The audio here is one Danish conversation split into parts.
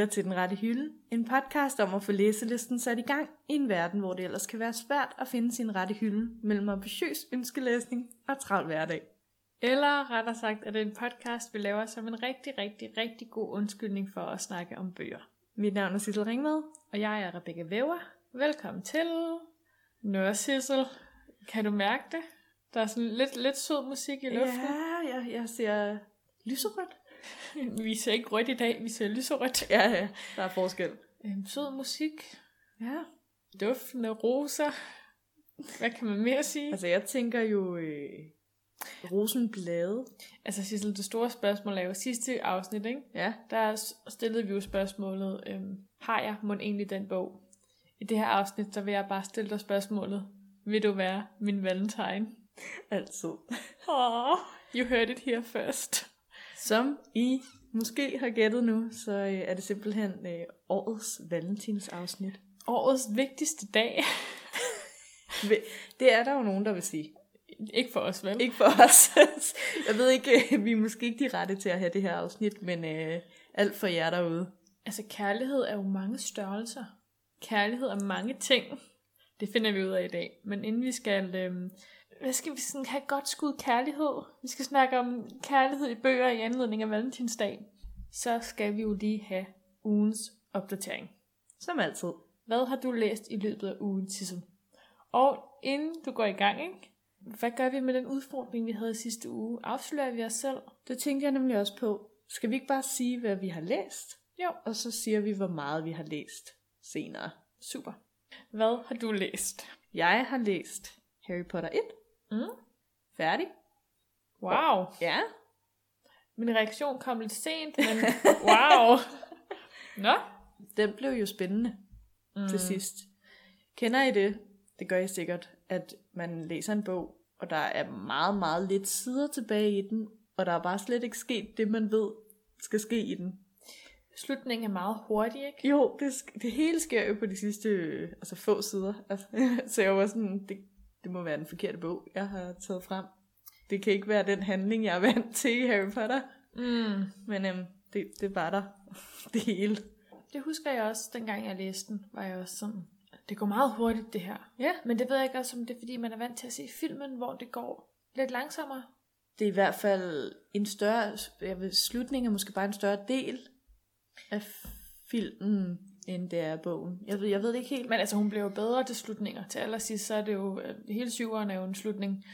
lytter til Den Rette Hylde, en podcast om at få læselisten sat i gang i en verden, hvor det ellers kan være svært at finde sin rette hylde mellem ambitiøs ønskelæsning og travl hverdag. Eller rettere sagt, at det er en podcast, vi laver som en rigtig, rigtig, rigtig god undskyldning for at snakke om bøger. Mit navn er Sissel Ringvad. Og jeg er Rebecca Væver. Velkommen til. Nå, Sissel, kan du mærke det? Der er sådan lidt, lidt sød musik i luften. Ja, jeg, jeg ser lyserødt. Vi ser ikke rødt i dag, vi ser lyserødt. Ja, ja, der er forskel. Øhm, sød musik, Ja. duftende roser. Hvad kan man mere sige? Altså, jeg tænker jo øh, rosenblade. Altså, Sissel, det store spørgsmål er jo sidste afsnit, ikke? Ja. Der stillede vi jo spørgsmålet, øhm, har jeg må egentlig den bog? I det her afsnit, så vil jeg bare stille dig spørgsmålet, vil du være min valentine? Altid. Oh, you heard it here first. Som I måske har gættet nu, så øh, er det simpelthen øh, årets valentinsafsnit. Årets vigtigste dag. Det er der jo nogen, der vil sige. Ikke for os, vel? Ikke for os. Jeg ved ikke, øh, vi er måske ikke de rette til at have det her afsnit, men øh, alt for jer derude. Altså, kærlighed er jo mange størrelser. Kærlighed er mange ting. Det finder vi ud af i dag. Men inden vi skal... Øhm, hvad skal vi sådan have godt skud kærlighed? Vi skal snakke om kærlighed i bøger i anledning af Valentinsdag. Så skal vi jo lige have ugens opdatering. Som altid. Hvad har du læst i løbet af ugen, Sissel? Og inden du går i gang, ikke? hvad gør vi med den udfordring, vi havde sidste uge? Afslører vi os selv? Det tænkte jeg nemlig også på. Skal vi ikke bare sige, hvad vi har læst? Jo. Og så siger vi, hvor meget vi har læst senere. Super. Hvad har du læst? Jeg har læst Harry Potter 1. Mm. Færdig. Wow. Ja. Min reaktion kom lidt sent, men wow. Nå. Den blev jo spændende mm. til sidst. Kender I det? Det gør I sikkert, at man læser en bog, og der er meget, meget lidt sider tilbage i den, og der er bare slet ikke sket det, man ved skal ske i den. Slutningen er meget hurtig, ikke? Jo, det, det hele sker jo på de sidste øh, altså få sider. Altså, så jeg var sådan, det, det må være den forkerte bog, jeg har taget frem. Det kan ikke være den handling, jeg er vant til i Harry Potter. Mm. Men øhm, det, det var der. Det hele. Det husker jeg også, dengang jeg læste den, var jeg også sådan, det går meget hurtigt det her. Ja. Men det ved jeg ikke også, om det er, fordi man er vant til at se filmen, hvor det går lidt langsommere. Det er i hvert fald en større, jeg vil, slutningen er måske bare en større del af filmen, end det er bogen. Jeg ved, jeg ved det ikke helt. Men altså, hun blev jo bedre til slutninger. Til allersidst, så er det jo, hele syveren er jo en slutning,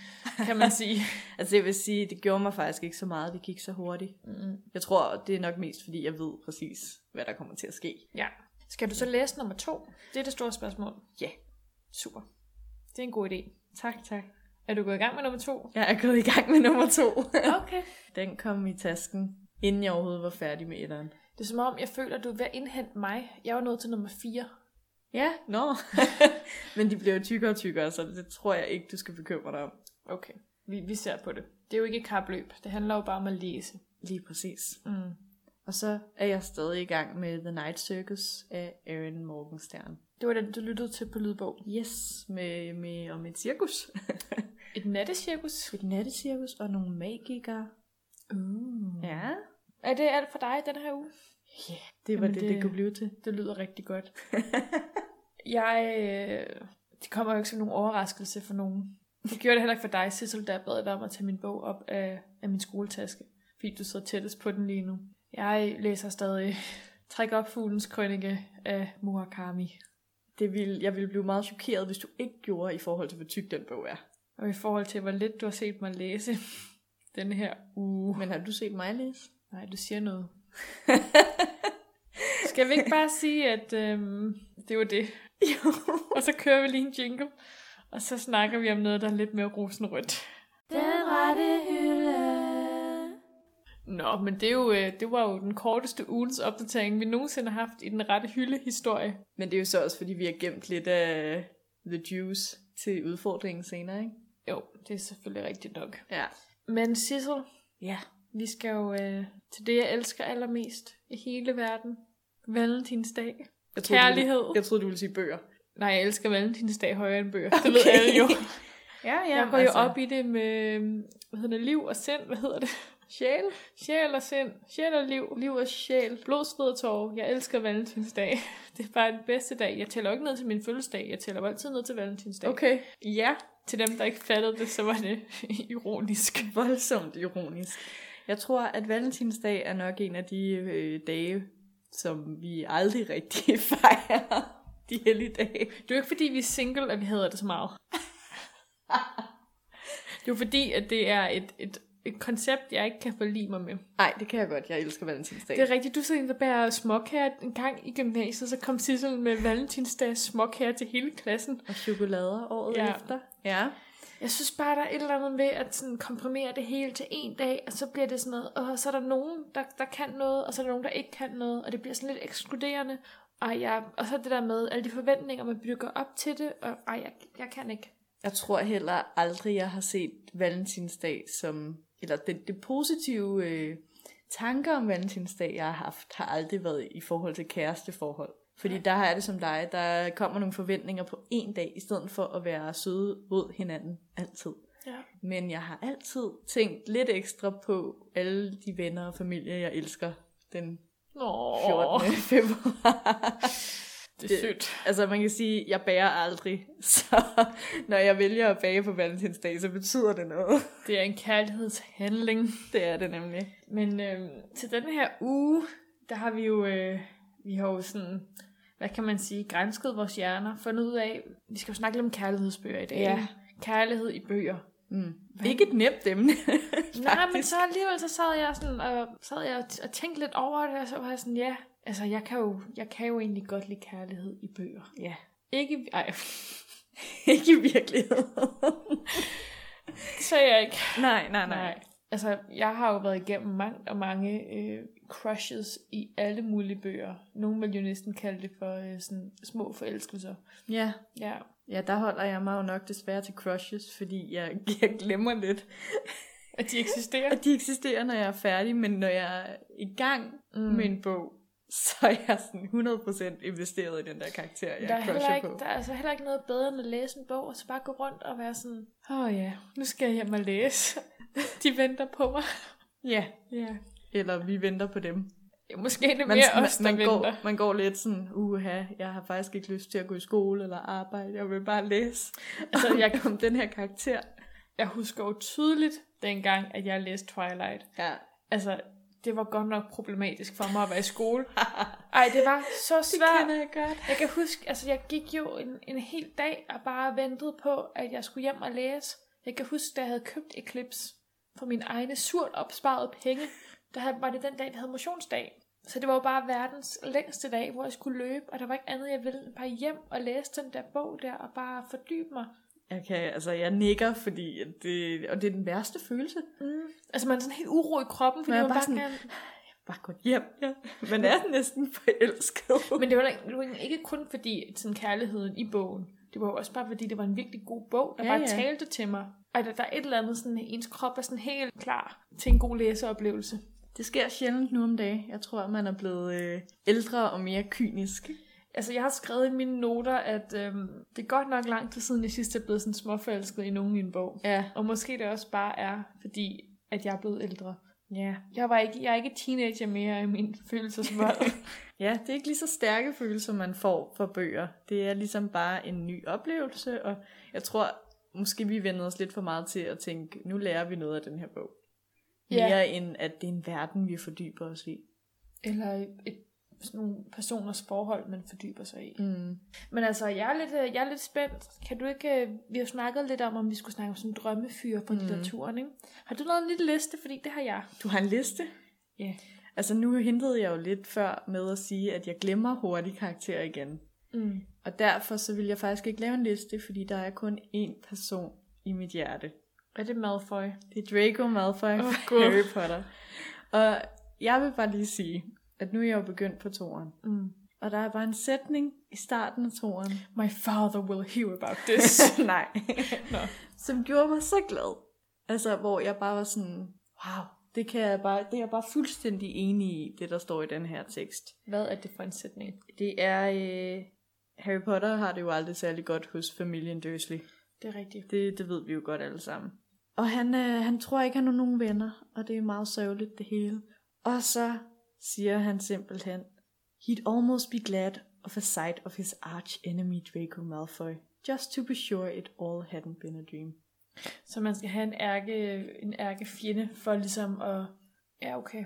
kan man sige. Altså jeg vil sige, det gjorde mig faktisk ikke så meget, det gik så hurtigt. mm. Jeg tror, det er nok mest, fordi jeg ved præcis, hvad der kommer til at ske. Ja. Skal du så læse nummer to? Det er det store spørgsmål. Ja. Super. Det er en god idé. Tak, tak. Er du gået i gang med nummer to? Jeg er gået i gang med nummer to. Okay. Den kom i tasken, inden jeg overhovedet var færdig med etteren. Det er som om, jeg føler, at du er ved at indhente mig. Jeg var nået til nummer 4. Ja, nå. Men de bliver jo tykkere og tykkere, så det tror jeg ikke, du skal bekymre dig om. Okay. Vi, vi ser på det. Det er jo ikke et kapløb. Det handler jo bare om at læse. Lige præcis. Mm. Og så er jeg stadig i gang med The Night Circus af Aaron Morgenstern. Det var den, du lyttede til på lydbog. Yes, med, med om et cirkus. Et nattecirkus. et nattecirkus og nogle magikere. Uh. Ja, Er det alt for dig den her uge? yeah, det var Jamen, det, det, det- kunne blive til. Det lyder rigtig godt. jeg... Øh, det kommer jo ikke som nogen overraskelse for nogen. Det gjorde det heller ikke for dig, Sissel, jeg bad dig om at tage min bog op af, af min skoletaske. Fordi du sidder tættest på den lige nu. Jeg læser stadig Træk op fuglens krønike af Murakami. Det ville, jeg ville blive meget chokeret, hvis du ikke gjorde i forhold til, hvor tyk den bog er. Og i forhold til, hvor lidt du har set mig læse den her uge. Men har du set mig læse? Nej, du siger noget. Skal vi ikke bare sige, at øhm, det var det? Jo. Og så kører vi lige en jingle, og så snakker vi om noget, der er lidt mere rosenrødt. Den rette hylde. Nå, men det, er jo, øh, det var jo den korteste ugens opdatering, vi nogensinde har haft i den rette hylde-historie. Men det er jo så også, fordi vi har gemt lidt af The Juice til udfordringen senere, ikke? Jo, det er selvfølgelig rigtigt nok. Ja. Men Sissel, Ja. Vi skal jo øh, til det, jeg elsker allermest i hele verden. Valentinsdag. Jeg troede, Kærlighed. Du, jeg troede, du ville sige bøger. Nej, jeg elsker Valentinsdag højere end bøger. Det ved Okay. alle jo. Ja, Jeg går jo op i det med, hvad hedder det, liv og sind, hvad hedder det? Sjæl. Sjæl og sind. Sjæl og liv. Liv og sjæl. Blod, sved og tårer. Jeg elsker valentinsdag. Det er bare den bedste dag. Jeg tæller ikke ned til min fødselsdag. Jeg tæller altid ned til valentinsdag. Okay. Ja, til dem, der ikke fattede det, så var det ironisk. Voldsomt ironisk. Jeg tror, at valentinsdag er nok en af de øh, dage, som vi aldrig rigtig fejrer. De hellige dage. Det er jo ikke, fordi vi er single, at vi hader det så meget. det er jo fordi, at det er et, et, et koncept, jeg ikke kan forlige mig med. Nej, det kan jeg godt. Jeg elsker valentinsdag. Det er rigtigt. Du sidder en, der bærer småkager en gang i gymnasiet, så kom Sissel med valentinsdags småkager til hele klassen. Og chokolader året Ja. efter. Ja. Jeg synes bare, der er et eller andet ved at sådan komprimere det hele til en dag, og så bliver det sådan noget, og så er der nogen, der, der kan noget, og så er der nogen, der ikke kan noget, og det bliver sådan lidt ekskluderende. og, jeg, og så det der med alle de forventninger, man bygger op til det, og ej, jeg, jeg kan ikke. Jeg tror heller aldrig, jeg har set valentinsdag som... Eller det, det positive øh, tanker om valentinsdag, jeg har haft, har aldrig været i forhold til kæresteforhold. Fordi der jeg det som dig, der kommer nogle forventninger på en dag, i stedet for at være søde mod hinanden altid. Ja. Men jeg har altid tænkt lidt ekstra på alle de venner og familie, jeg elsker den Nå, 14. februar. det er sødt. Altså man kan sige, jeg bærer aldrig, så når jeg vælger at bage på valentinsdag, så betyder det noget. Det er en kærlighedshandling. Det er det nemlig. Men øh, til den her uge, der har vi jo, øh, vi har jo sådan, hvad kan man sige, grænsket vores hjerner, fundet ud af, vi skal jo snakke lidt om kærlighedsbøger i dag. Ja. Kærlighed i bøger. Mm. Ikke et nemt emne. Nej, men så alligevel så sad jeg sådan og, sad jeg og, tænkte lidt over det, og så var jeg sådan, ja, altså jeg kan jo, jeg kan jo egentlig godt lide kærlighed i bøger. Ja. Ikke, ej, Ikke i virkeligheden. det sagde jeg ikke. nej, nej, Nej. Altså, jeg har jo været igennem mangt og mange øh, crushes i alle mulige bøger. Nogle vil jo næsten kalde det for øh, sådan små forelskelser. Ja. Ja. ja, der holder jeg mig jo nok desværre til crushes, fordi jeg, jeg glemmer lidt, At de eksisterer. at de eksisterer, når jeg er færdig, men når jeg er i gang mm. med en bog, så er jeg sådan 100% investeret i den der karakter, jeg der, er crusher ikke, på. der er altså heller ikke noget bedre end at læse en bog, og så bare gå rundt og være sådan, åh oh ja, nu skal jeg hjem og læse. De venter på mig. Ja, Ja. eller vi venter på dem. ja måske er Man, mere man, os, der man, venter. går, man går lidt sådan, uha, jeg har faktisk ikke lyst til at gå i skole eller arbejde, jeg vil bare læse. Altså, jeg kom den her karakter. Jeg husker jo tydeligt dengang, at jeg læste Twilight. Ja. Altså, det var godt nok problematisk for mig at være i skole. Ej, det var så svært. jeg godt. Jeg kan huske, altså jeg gik jo en, en hel dag og bare ventede på, at jeg skulle hjem og læse. Jeg kan huske, da jeg havde købt Eclipse for mine egne surt opsparede penge, der var det den dag, vi havde motionsdag. Så det var jo bare verdens længste dag, hvor jeg skulle løbe, og der var ikke andet, jeg ville end bare hjem og læse den der bog der, og bare fordybe mig. Jeg kan, altså, jeg nikker, fordi det, og det er den værste følelse. Mm. Altså man er sådan helt uro i kroppen, fordi Man er man bare bare sådan- gerne... Bare gå hjem, ja. Man er næsten forelsket. Men det var, da- det var ikke kun fordi sådan kærligheden i bogen. Det var også bare fordi, det var en virkelig god bog, der Ja, bare ja. talte til mig. Og der, der er et eller andet, sådan, ens krop er sådan helt klar til en god læseoplevelse. Det sker sjældent nu om dagen. Jeg tror, at man er blevet øh, ældre og mere kynisk. Altså, jeg har skrevet i mine noter, at øhm, det er godt nok lang tid siden, jeg sidst er blevet sådan småforelsket i nogen i en bog. Ja. Og måske det også bare er, fordi at jeg er blevet ældre. Ja. Jeg, var ikke, jeg er ikke teenager mere i min følelsesvold. Ja, det er ikke lige så stærke følelser, man får for bøger. Det er ligesom bare en ny oplevelse, og jeg tror, måske vi vender os lidt for meget til at tænke, nu lærer vi noget af den her bog. Ja. Mere end at det er en verden, vi fordyber os i. Eller et, sådan nogle personers forhold, man fordyber sig i. Mm. Men altså, jeg er lidt, øh, jeg er lidt spændt. Kan du ikke... øh, Vi har snakket lidt om, om vi skulle snakke om sådan en drømmefyr på mm. litteraturen, ikke? Har du lavet en lille liste? Fordi det har jeg. Du har en liste? Ja. Altså nu hintede jeg jo lidt før med at sige, at jeg glemmer hurtigt karakterer igen. Mm. Og derfor så vil jeg faktisk ikke lave en liste, fordi der er kun én person i mit hjerte. Er det Malfoy? Det er Draco Malfoy oh, Gud. Harry Potter. Og jeg vil bare lige sige, at nu er jeg jo begyndt på toren. Mm. Og der er bare en sætning i starten af toren. My father will hear about this. Nej. Nå. Som gjorde mig så glad. Altså, hvor jeg bare var sådan, wow, det, kan jeg bare, det er jeg bare fuldstændig enig i, det der står i den her tekst. Hvad er det for en sætning? Det er, øh, Harry Potter har det jo aldrig særlig godt hos familien Dursley. Det er rigtigt. Det, det ved vi jo godt alle sammen. Og han, øh, han tror ikke, han har nogen venner, og det er meget sørgeligt det hele. Og så siger han simpelthen, He'd almost be glad of a sight of his arch enemy Draco Malfoy, just to be sure it all hadn't been a dream. Så man skal have en ærke, en ærke fjende for ligesom at... Ja, okay.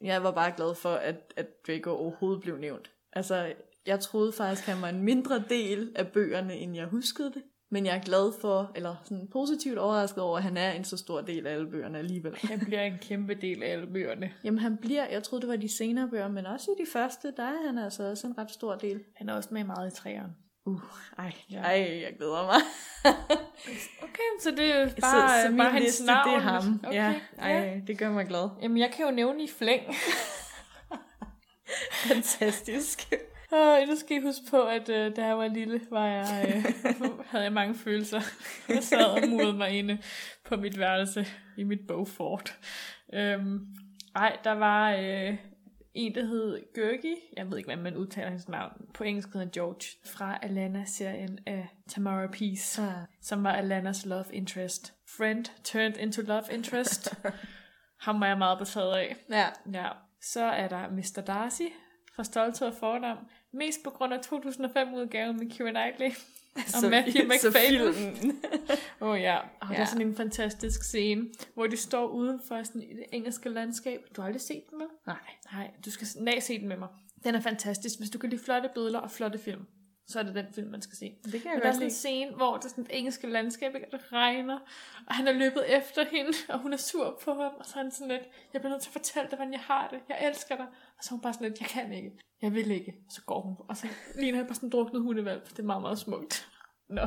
Jeg var bare glad for, at, at Draco overhovedet blev nævnt. Altså, jeg troede faktisk, han var en mindre del af bøgerne, end jeg huskede det. Men jeg er glad for, eller sådan positivt overrasket over, at han er en så stor del af alle bøgerne alligevel. Han bliver en kæmpe del af alle bøgerne. Jamen han bliver, jeg troede det var de senere bøger, men også i de første, der er han altså også en ret stor del. Han er også med meget i træerne. Uh, ej, Ja. ej, jeg glæder mig. Okay, så det er bare, så, så bare hans liste, navn. det er ham. Okay, Ja, ja. ej, det gør mig glad. Jamen, jeg kan jo nævne i flæng. Fantastisk. Og nu skal I huske på, at øh, da jeg var lille, var jeg, øh, havde jeg mange følelser. Jeg sad og murede mig inde på mit værelse i mit bogfort. Øhm, ej, der var øh, en, der hed Gurgi. Jeg ved ikke, hvordan man udtaler hans navn. På engelsk hedder George. Fra Alana-serien af Tamara Peace, Ah. som var Alanas love interest. Friend turned into love interest. Ham var jeg meget betaget af. Ja, Ja, så er der Mr. Darcy fra Stolthed og Fordom. Mest på grund af 2005-udgaven med Keira Knightley. Og Matthew McFadden. Åh oh, ja, og ja. der er sådan en fantastisk scene, hvor de står uden for sådan i det engelske landskab. Du har aldrig set den med? Nej. Nej, du skal nej, se den med mig. Den er fantastisk. Hvis du kan lide flotte billeder og flotte film, så er det den film, man skal se. Det kan jeg der er sådan en scene, hvor der er sådan et engelske landskab, ikke? og det regner, og han er løbet efter hende, og hun er sur på ham, og så er han sådan lidt, jeg bliver nødt til at fortælle dig, hvordan jeg har det, jeg elsker dig. Og så er hun bare sådan lidt, jeg kan ikke, jeg vil ikke. Og så går hun, og så ligner han bare sådan en druknet hundevalg. Det er meget, meget smukt. Nå.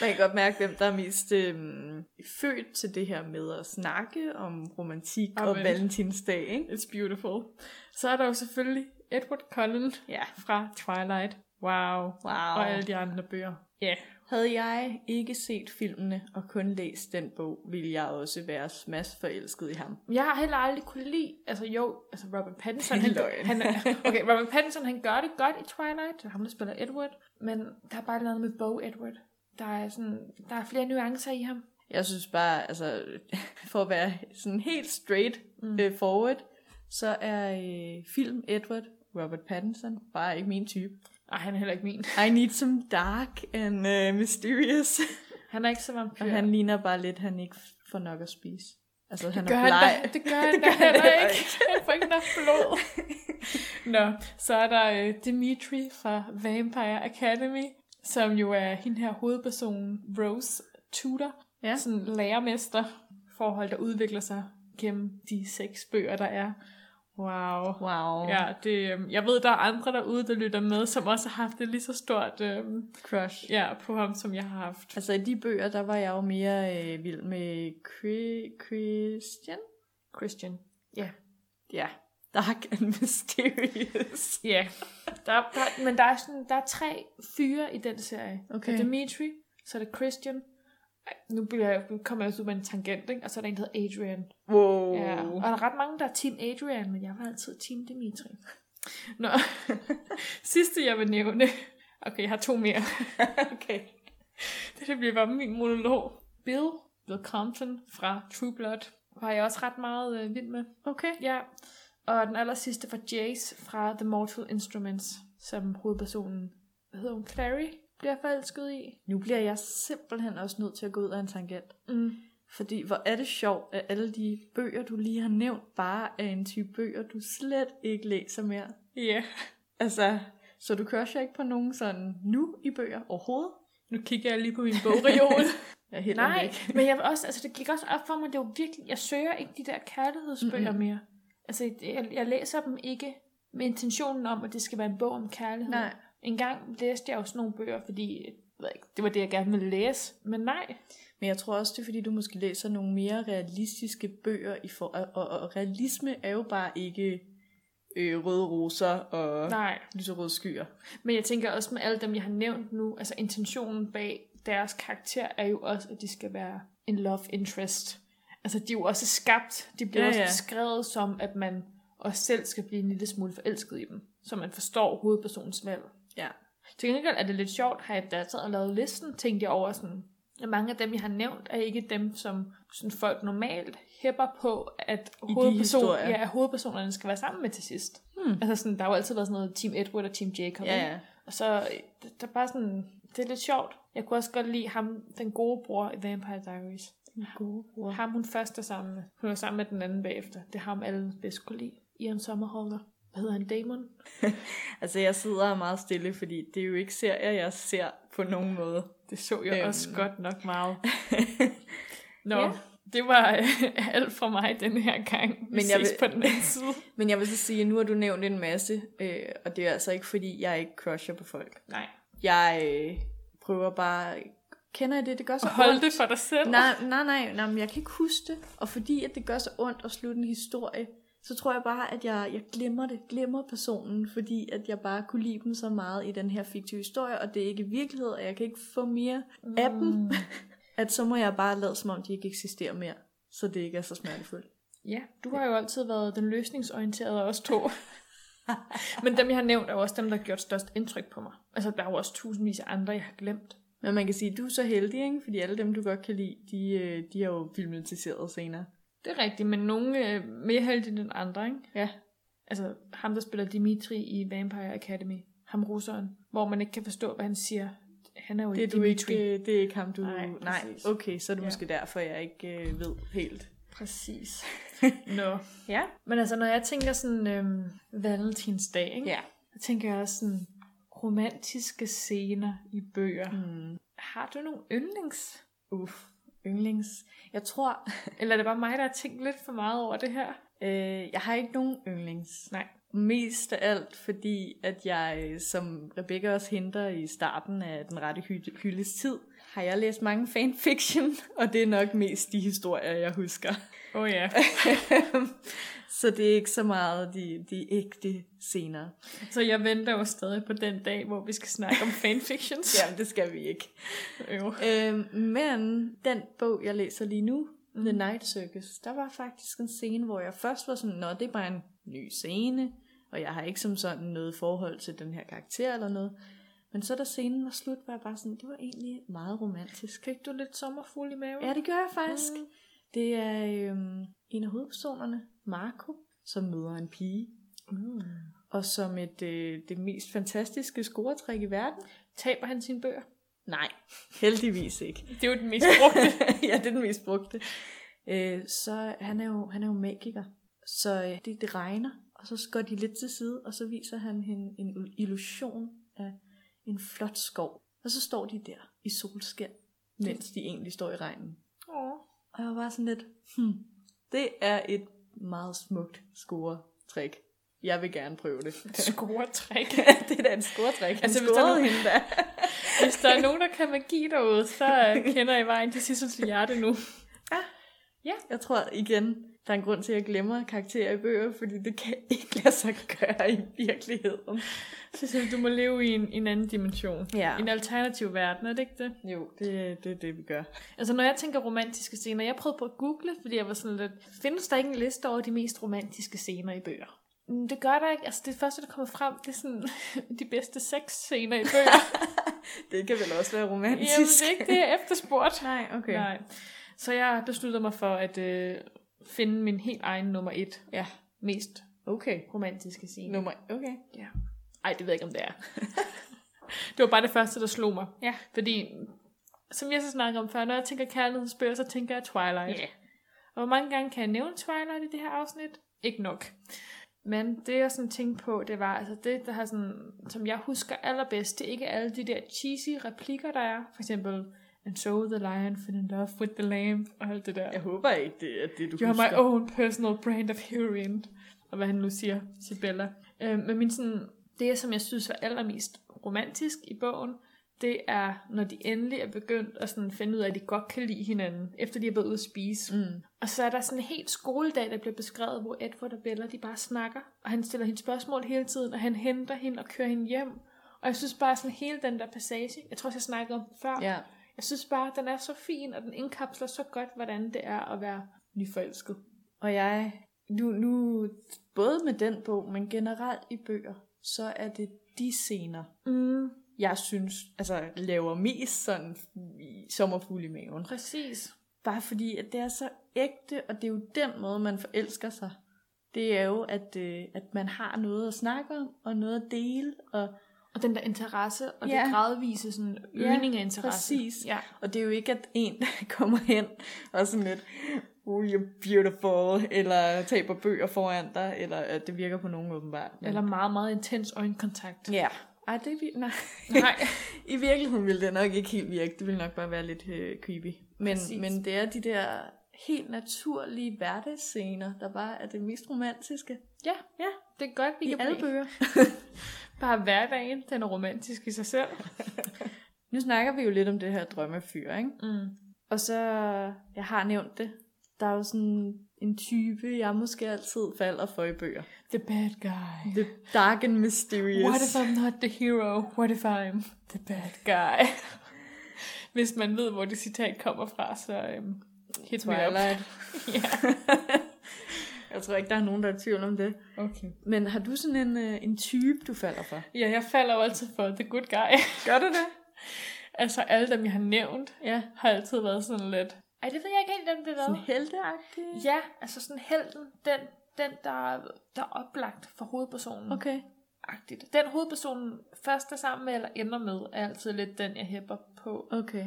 Man kan godt mærke, hvem der er mest øhm, født til det her med at snakke om romantik og Amen. valentinsdag, ikke? It's beautiful. Så er der jo selvfølgelig Edward Cullen Ja. fra Twilight. Wow. Wow. Og alle de andre bøger. Ja. Yeah. Havde jeg ikke set filmene og kun læst den bog, ville jeg også være smash forelsket i ham. Jeg har heller aldrig kunne lide, altså jo, altså Robert Pattinson, han, han okay, Robert Pattinson, han gør det godt i Twilight, det er ham, der spiller Edward, men der er bare noget med Bo Edward. Der er sådan, der er flere nuancer i ham. Jeg synes bare, altså, for at være sådan helt straight mm. øh, forward, så er øh, film Edward, Robert Pattinson, bare ikke min type. Ej, han er heller ikke min. I need some dark and uh, mysterious. Han er ikke så vampyr. Og han ligner bare lidt, han ikke får nok at spise. Altså, han gør er han bleg. da, det gør han da gør han heller heller ikke. Han får ikke nok blod. Nå, så er der øh, Dimitri fra Vampire Academy, som jo er hende her hovedpersonen, Rose Tudor. Ja. Sådan lærermester forhold, der udvikler sig gennem de seks bøger, der er. Wow. Wow. Ja, det, øhm, jeg ved, der er andre derude, der lytter med, som også har haft det lige så stort øhm, Crush. ja, på ham, som jeg har haft. Altså, i de bøger, der var jeg jo mere øh, vild med Chri- Christian. Christian. Ja. Ja. Dark and mysterious. Ja, der, der, men der er, sådan, der er tre fyre i den serie. Okay. Er Dimitri, så er der Christian. Ej, nu, bliver jeg, nu kommer jeg også ud med en tangent, ikke? og så er der en, der hedder Adrian. Wow. Ja. Og der er ret mange, der er Team Adrian, men jeg var altid Team Dimitri. Nå, sidste jeg vil nævne. Okay, jeg har to mere. okay. Det her bliver bare min monolog. Bill, Bill Compton fra True Blood, var jeg også ret meget øh, vild med. Okay. Ja, og den aller sidste var Jace fra The Mortal Instruments, som hovedpersonen, hvad hedder hun, Clary, bliver forelsket i. Nu bliver jeg simpelthen også nødt til at gå ud af en tangent. Mm. Fordi hvor er det sjovt, at alle de bøger, du lige har nævnt, bare er en type bøger, du slet ikke læser mere. Ja, yeah. Altså, så du crusher ikke på nogen sådan nu i bøger overhovedet? nu kigger jeg lige på min bogreol. Jeg helt Nej, væk. men jeg også, altså det gik også op for mig, det jo virkelig, jeg søger ikke de der kærlighedsbøger Mm-mm. mere. Altså, jeg, jeg læser dem ikke med intentionen om, at det skal være en bog om kærlighed. Nej. En gang læste jeg jo sådan nogle bøger, fordi ved ikke, det var det, jeg gerne ville læse. Men nej, Men jeg tror også, det er fordi, du måske læser nogle mere realistiske bøger. I for, og, og, og realisme er jo bare ikke øh, røde roser og nej. lyserøde skyer. Men jeg tænker også med alle dem, jeg har nævnt nu, altså intentionen bag deres karakter er jo også, at de skal være en love interest. Altså de er jo også skabt, de bliver Ja, ja, også ja. beskrevet som, at man også selv skal blive en lille smule forelsket i dem, så man forstår hovedpersonens valg. Ja. Til gengæld er det lidt sjovt, har jeg da og lavet listen, tænkte jeg over sådan, Og mange af dem, jeg har nævnt, er ikke dem, som sådan folk normalt hæpper på, at, hovedperson, ja, at hovedpersonerne skal være sammen med til sidst. Hmm. Altså sådan, der har jo altid været sådan noget Team Edward og Team Jacob. Ja, ja. Og så, det, der er bare sådan, det er lidt sjovt. Jeg kunne også godt lide ham, den gode bror i Vampire Diaries. Den gode bror. Ham hun først er sammen med. Hun er sammen med den anden bagefter. Det er ham alle bedst kunne lide. Ian Sommerholder. Hvad hedder han? Damon? Altså, jeg sidder meget stille, fordi det er jo ikke serier, jeg ser på nogen måde. Det så jeg Øhm. også godt nok meget. Nå, Ja. det var øh, alt fra mig den her gang. Vi Men jeg vil- på den anden side. Men jeg vil så sige, at nu har du nævnt en masse, øh, og det er altså ikke, fordi jeg ikke crusher på folk. Nej. Jeg øh, prøver bare... Kender I det? Det gør så Hold ondt. det for dig selv. Nej, nej, nej, nej, men jeg kan ikke huske det. Og fordi at det gør så ondt at slutte en historie, så tror jeg bare, at jeg, jeg glemmer det, glemmer personen, fordi at jeg bare kunne lide dem så meget i den her fiktive historie, og det er ikke virkelighed, og jeg kan ikke få mere af dem, Mm. at så må jeg bare lade som om, de ikke eksisterer mere, så det ikke er så smertefuldt. Ja, du har jo altid været den løsningsorienterede af os to. Men dem, jeg har nævnt, er også dem, der har gjort størst indtryk på mig. Altså, der er jo også tusindvis af andre, jeg har glemt. Men man kan sige, at du er så heldig, ikke? fordi alle dem, du godt kan lide, de, øh, de er jo filmatiseret senere. Det er rigtigt, men nogle er mere heldige end andre, ikke? Ja. Altså, ham, der spiller Dimitri i Vampire Academy. Ham russeren. Hvor man ikke kan forstå, hvad han siger. Han er jo Det er, ikke du Dimitri. ikke, øh, det er ikke ham, du... Nej, Nej, præcis. okay, så er det Ja. måske derfor, jeg ikke øh, ved helt. Præcis. Nå. Ja. Men altså, når jeg tænker sådan øhm, valentinsdag, ikke? Ja. så tænker jeg også sådan romantiske scener i bøger. Hmm. Har du nogle yndlings? Uff, yndlings. Jeg tror, Eller er det bare mig, der har tænkt lidt for meget over det her? øh, jeg har ikke nogen yndlings. Nej. Mest af alt, fordi at jeg, øh, som Rebecca også henter i starten af den rette hy- hyldes tid, har jeg læst mange fanfiction, og det er nok mest de historier, jeg husker. Åh oh, ja. så det er ikke så meget de, de ægte scener. Så jeg venter jo stadig på den dag, hvor vi skal snakke om fanfictions. Jamen, det skal vi ikke. Jo. Øhm, men den bog, jeg læser lige nu, mm. The Night Circus, der var faktisk en scene, hvor jeg først var sådan, nå, det er bare en ny scene, og jeg har ikke som sådan noget forhold til den her karakter eller noget. Men så da scenen var slut, var jeg bare sådan, det var egentlig meget romantisk. Fik du lidt sommerfugl i maven? Ja, det gør jeg faktisk. Mm. Mm. Det er øhm, en af hovedpersonerne, Marco, som møder en pige, Mm. og som et, øh, det mest fantastiske scoretræk i verden. Taber han sine bøger? Nej, heldigvis ikke. Det er jo den mest brugte. ja, det er den mest brugte. Øh, så han er jo, han er jo magiker. Så øh, det, det regner, og så går de lidt til side, og så viser han hende en illusion af en flot skov. Og så står de der i solskin, mens de egentlig står i regnen. Åh. Og jeg var bare sådan lidt, hmm, det er et meget smukt scoretræk. Jeg vil gerne prøve det. Scoretræk. det er da en scoretræk. Han Altså, hvis der er nogen- hende der. Hvis der er nogen, der kan magi derude, så øh, kender I vejen til Sissels hjerte nu. Jeg tror igen, der er en grund til, at jeg glemmer karakterer i bøger, fordi det kan ikke lade sig gøre i virkeligheden. Sissel, du må leve i en, en anden dimension. Ja. En alternativ verden, er det ikke det? Jo, det, det er det, vi gør. Altså, når jeg tænker romantiske scener, jeg prøvede på at google, fordi jeg var sådan lidt, findes der ikke en liste over de mest romantiske scener i bøger? Mm, Det gør der ikke. Altså, det første, der kommer frem, det er sådan de bedste sexscener i bøger. Det kan vel også være romantisk. Jamen, det er ikke det, jeg efterspurgt. Nej, okay. Nej. Så jeg besluttede mig for at øh, finde min helt egen nummer et Ja, mest okay. romantiske scene. Nummer, okay. Ja. Ej, det ved jeg ikke, om det er. det var bare det første, der slog mig. Ja. Fordi, som jeg så snakkede om før, når jeg tænker kærlighedsbøger, så tænker jeg Twilight. Ja. Og hvor mange gange kan jeg nævne Twilight i det her afsnit? Ikke nok. Men det jeg sådan tænkte på, det var altså det, der har sådan, som jeg husker allerbedst, det er ikke alle de der cheesy replikker, der er. For eksempel, and so the lion fell in love with the lamb, og alt det der. Jeg håber ikke, det er det, du You husker. my own personal brand of heroine. Og hvad han nu siger til Bella. Øh, men min sådan, det, som jeg synes var allermest romantisk i bogen, det er, når de endelig er begyndt at sådan finde ud af, at de godt kan lide hinanden, efter de har været ude at spise. Mm. Og så er der sådan en helt skoledag, der bliver beskrevet, hvor Edward og Bella, de bare snakker, og han stiller hende spørgsmål hele tiden, og han henter hende og kører hende hjem. Og jeg synes bare sådan hele den der passage, jeg tror også, jeg snakkede om før, Ja. Jeg synes bare, den er så fin, og den indkapsler så godt, hvordan det er at være nyforelsket. Og jeg, nu, nu, både med den bog, men generelt i bøger, så er det de scener, Mm. jeg synes, altså laver mest sådan sommerfugl i maven. Præcis. Bare fordi, at det er så ægte, og det er jo den måde, man forelsker sig. Det er jo, at, øh, at man har noget at snakke om, og noget at dele, og, Og den der interesse, og Ja. det gradvise sådan, Ja, øgning af interesse. præcis. Ja. og det er jo ikke, at en kommer hen og sådan lidt, oh, you're beautiful, eller taber bøger foran dig, eller at det virker på nogen åbenbart. Men- Eller meget, meget intens øjenkontakt. Ja. Ej, det vi- nej. Nej. I virkeligheden ville det nok ikke helt virke. Det ville nok bare være lidt øh, creepy. Men, Præcis. men det er de der helt naturlige hverdagsscener, der bare er det mest romantiske Ja, Ja. det er godt, vi i kan alle blive. bøger. Bare hverdagen, den er romantisk i sig selv. Nu snakker vi jo lidt om det her drømmefyr, ikke? Mm. Og så, jeg har nævnt det, der er jo sådan en type, jeg måske altid falder for i bøger. The bad guy. The dark and mysterious. What if I'm not the hero? What if I'm the bad guy? Hvis man ved, hvor det citat kommer fra, så um, hit me up. Twilight. ja. Jeg tror ikke, der er nogen, der er i tvivl om det. Okay. Men har du sådan en, øh, en type, du falder for? ja, jeg falder jo altid for the good guy. Gør du det? altså alle dem, jeg har nævnt, Ja. har altid været sådan lidt... Ej, det ved jeg ikke helt, hvem det Sådan er. helteagtig? Ja, altså sådan helten, den, den der, der er oplagt for hovedpersonen. Okay. Agtigt. Den hovedpersonen først er sammen med eller ender med, er altid lidt den, jeg hæpper på. Okay.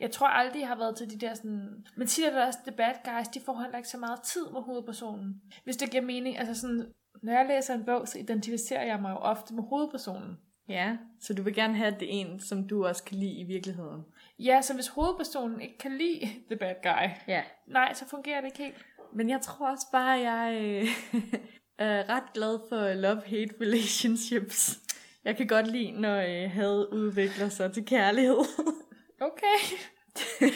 Jeg tror aldrig, jeg har været til de der sådan... Men siger der også, the bad guys, de får heller ikke så meget tid med hovedpersonen. Hvis det giver mening, altså sådan... Når jeg læser en bog, så identificerer jeg mig jo ofte med hovedpersonen. Ja, så du vil gerne have, at det er en, som du også kan lide i virkeligheden? Ja, så hvis hovedpersonen ikke kan lide the bad guy, Ja. nej, så fungerer det ikke helt. Men jeg tror også bare, at jeg øh, er ret glad for love-hate relationships. Jeg kan godt lide, når øh, had udvikler sig til kærlighed. Okay.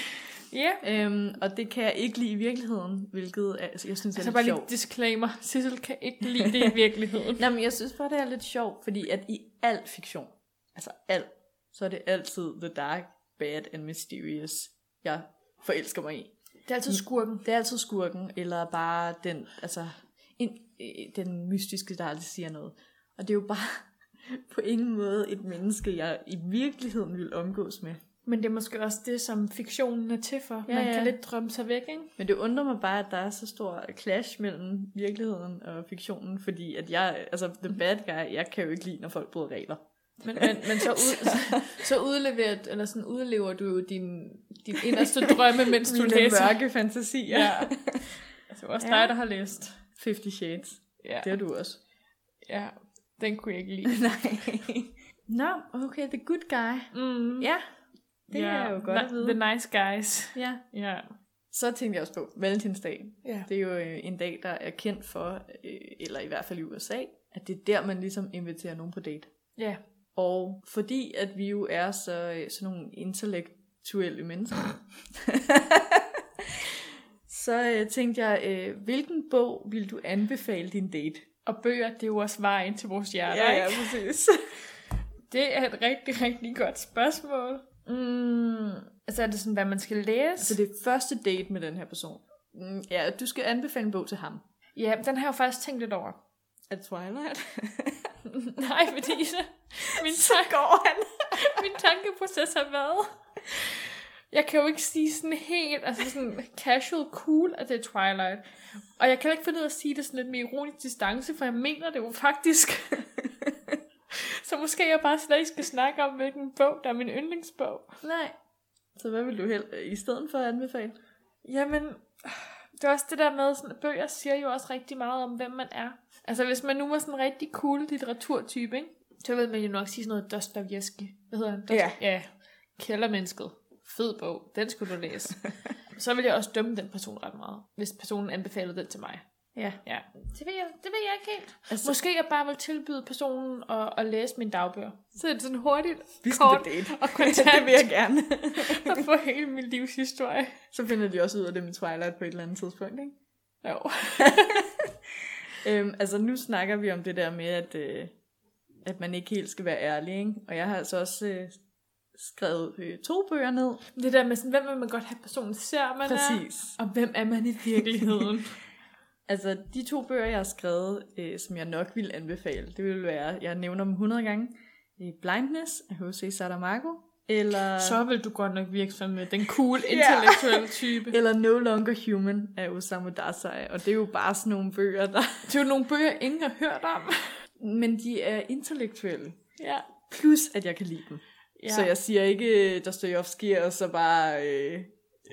Ja. øhm, og det kan jeg ikke lide i virkeligheden, hvilket altså, jeg synes er Altså lidt bare lige sjovt. disclaimer. Sissel kan ikke lide det i virkeligheden. Nej, men jeg synes bare, det er lidt sjovt, fordi at i al fiktion, altså alt, så er det altid the dark, bad and mysterious, jeg forelsker mig i. Det er altid skurken. Det er altid skurken, eller bare den, altså, en, øh, den mystiske, der aldrig siger noget. Og det er jo bare på ingen måde et menneske, jeg i virkeligheden vil omgås med. Men det er måske også det, som fiktionen er til for. Ja, Man ja. kan lidt drømme sig væk, ikke? Men det undrer mig bare, at der er så stor clash mellem virkeligheden og fiktionen, fordi at jeg, altså the bad guy, jeg kan jo ikke lide, når folk bryder regler. Men, men, men så, ud, så, så udlever, eller sådan udlever du jo din, din inderste drømme, mens du Mine læser. mørke fantasier. Ja. Altså også Ja. dig, der har læst. Fifty Shades. Ja. Det er du også. ja. Den kunne jeg ikke lide. Nej. Nå, okay, the good guy. Mm. Ja, det er jo godt at vide. The nice guys. ja. Ja. Så tænkte jeg også på valentinsdag. Ja. Det er jo øh, en dag, der er kendt for, øh, eller i hvert fald i USA, at det er der, man ligesom inviterer nogen på date. Ja. Og fordi at vi jo er så, øh, sådan nogle intellektuelle mennesker, så øh, tænkte jeg, øh, hvilken bog vil du anbefale din date? Og bøger, det er jo også vejen til vores hjerter, ikke? præcis. Det er et rigtig, rigtig godt spørgsmål. Mm, altså er det sådan, hvad man skal læse? Altså det er første date med den her person. Mm, Ja, du skal anbefale en bog til ham. Ja, den har jeg jo faktisk tænkt lidt over. Er det Twilight? Nej, fordi så, min, tan- går han. min tankeproces har været. Jeg kan jo ikke sige sådan helt, altså sådan casual cool, at det er Twilight. Og jeg kan ikke finde ud af at sige det sådan lidt med ironisk distance, for jeg mener det jo faktisk. så måske jeg bare slet ikke skal snakke om, hvilken bog, der er min yndlingsbog. Nej. Så hvad vil du hel- i stedet for at anbefale? Jamen, det er også det der med, sådan, bøger siger jo også rigtig meget om, hvem man er. Altså, hvis man nu var sådan en rigtig cool litteraturtype, ikke? så vil man jo nok sige sådan noget Dostoyevsky. Hvad hedder han? Dost- Ja. Ja, Kældermennesket. Fed bog. Den skulle du læse. så vil jeg også dømme den person ret meget, hvis personen anbefalede den til mig. Ja. Ja, det ved jeg, det ved jeg ikke helt. Altså, Måske jeg bare vil tilbyde personen at, at læse min dagbøger. Så er det sådan hurtigt, vi skal kort date. og det kontant vil jeg gerne. at få hele min livshistorie. Så finder de også ud af det med Twilight på et eller andet tidspunkt, ikke? Jo. Øhm, altså nu snakker vi om det der med, at, øh, at man ikke helt skal være ærlig, ikke? Og jeg har altså også øh, skrevet øh, to bøger ned. Det der med sådan, hvem vil man godt have personen ser, man Præcis. er, og hvem er man i virkeligheden? Altså de to bøger, jeg har skrevet, øh, som jeg nok vil anbefale, det vil være, jeg nævner dem 100 gange, øh, Blindness af Jose Saramago, eller, Så vil du godt nok virke som den cool, intellektuelle type. eller No Longer Human af Osamu Dazai. Og det er jo bare sådan nogle bøger, der... Det er jo nogle bøger, ingen har hørt om. Men de er intellektuelle. Ja. Plus, at jeg kan lide dem. ja. Ja. Så jeg siger ikke øh, Dostoyevsky, og så bare øh,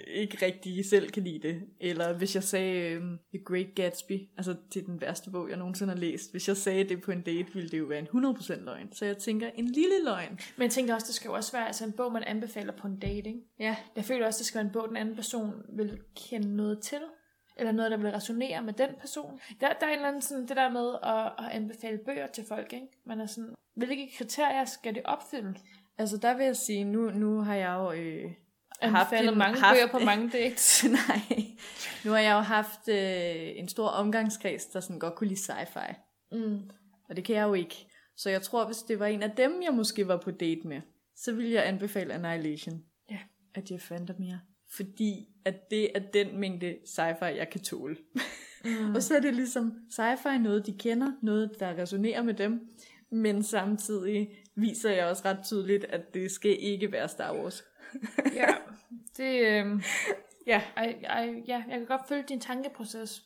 ikke rigtig selv kan lide det. Eller hvis jeg sagde øh, The Great Gatsby, altså er den værste bog, jeg nogensinde har læst. Hvis jeg sagde det på en date, ville det jo være en 100% løgn. Så jeg tænker, en lille løgn. Men jeg tænker også, det skal jo også være altså en bog, man anbefaler på en date, ikke? Ja. Jeg føler også, det skal være en bog, den anden person vil kende noget til. Eller noget, der vil resonere med den person. Der, der er en eller anden sådan, det der med at, at anbefale bøger til folk, ikke? Man er sådan, hvilke kriterier skal det opfylde? Altså der vil jeg sige, nu, nu har jeg jo... Øh, Anbefalet en- mange haft- bøger på mange dates. Nej. Nu har jeg jo haft øh, en stor omgangskreds, der sådan godt kunne lide sci-fi. Mm. Og det kan jeg jo ikke. Så jeg tror, hvis det var en af dem, jeg måske var på date med, så ville jeg anbefale Annihilation Ja. af Jeff Vandermeer. Fordi at det er den mængde sci-fi, jeg kan tåle. Mm. og så er det ligesom sci-fi noget, de kender, noget, der resonerer med dem. Men samtidig viser jeg også ret tydeligt, at det skal ikke være Star Wars. ja, det, øh, Ja. ej, ej, ja, jeg kan godt følge din tankeproces.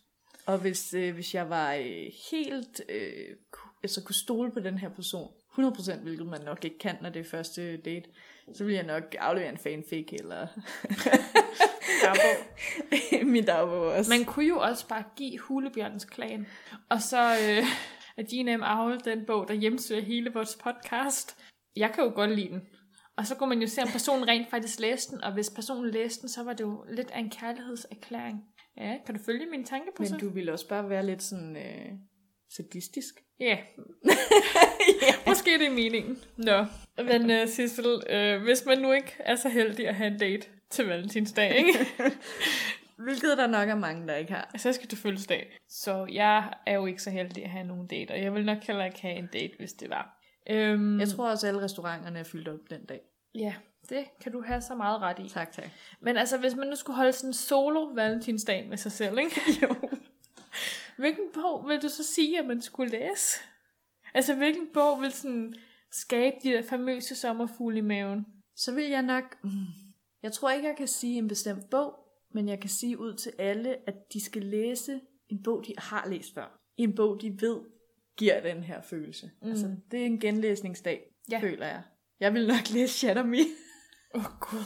Og hvis, øh, hvis jeg var øh, helt, øh, ku- altså kunne stole på den her person, 100%, hvilket man nok ikke kan, når det er første date, så ville jeg nok aflevere en fanfic, eller Dagbog. min dagbog også. Man kunne jo også bare give Hulebjørnens klan, og så øh, at Gina M. Aul, den bog, der hjemsøger hele vores podcast. Jeg kan jo godt lide den. Og så kunne man jo se, om personen rent faktisk læste den, og hvis personen læste den, så var det jo lidt af en kærlighedserklæring. Ja, kan du følge min tankeproces? Men du ville også bare være lidt sådan øh, sadistisk. Ja. Måske det er meningen. Nå. Men uh, Sissel, uh, hvis man nu ikke er så heldig at have en date til valentinsdag, ikke? Hvilket der nok er mange, der ikke har. så skal du fødselsdag. Så jeg er jo ikke så heldig at have nogen date, og jeg vil nok heller ikke have en date, hvis det var. Øhm, Jeg tror også, at alle restauranterne er fyldt op den dag. Ja, det kan du have så meget ret i. Tak, tak. Men altså, hvis man nu skulle holde sådan en solo valentinsdag med sig selv, ikke? jo. Hvilken bog vil du så sige, at man skulle læse? Altså, hvilken bog vil sådan skabe de der famøse sommerfugle i maven? Så vil jeg nok... Mm, Jeg tror ikke, jeg kan sige en bestemt bog, men jeg kan sige ud til alle, at de skal læse en bog, de har læst før. En bog, de ved giver den her følelse. Mm. Altså, det er en genlæsningsdag, Ja. føler jeg. Jeg vil nok læse Shatter Me. Åh, oh, gud.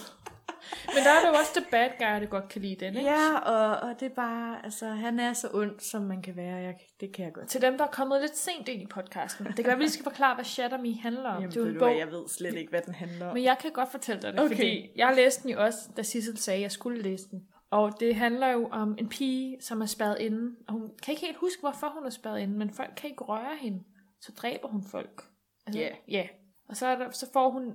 Men der er jo også The Bad Guy, der godt kan lide den, ikke? ja, og, og det er bare... Altså, han er så ond, som man kan være. Jeg, det kan jeg godt. Til dem, der er kommet lidt sent ind i podcasten. Det kan være, vi lige skal forklare, hvad Shatter Me handler om. Jamen, det er en bog, hvad, jeg ved slet ikke, hvad den handler om. Men jeg kan godt fortælle dig det. Okay. fordi jeg læste den jo også, da Sissel sagde, at jeg skulle læse den. Og det handler jo om en pige, som er spadet inde. Og hun kan ikke helt huske, hvorfor hun er spadet inde, men folk kan ikke røre hende. Så dræber hun folk. Altså, Ja. Ja. Og så, er der, så får hun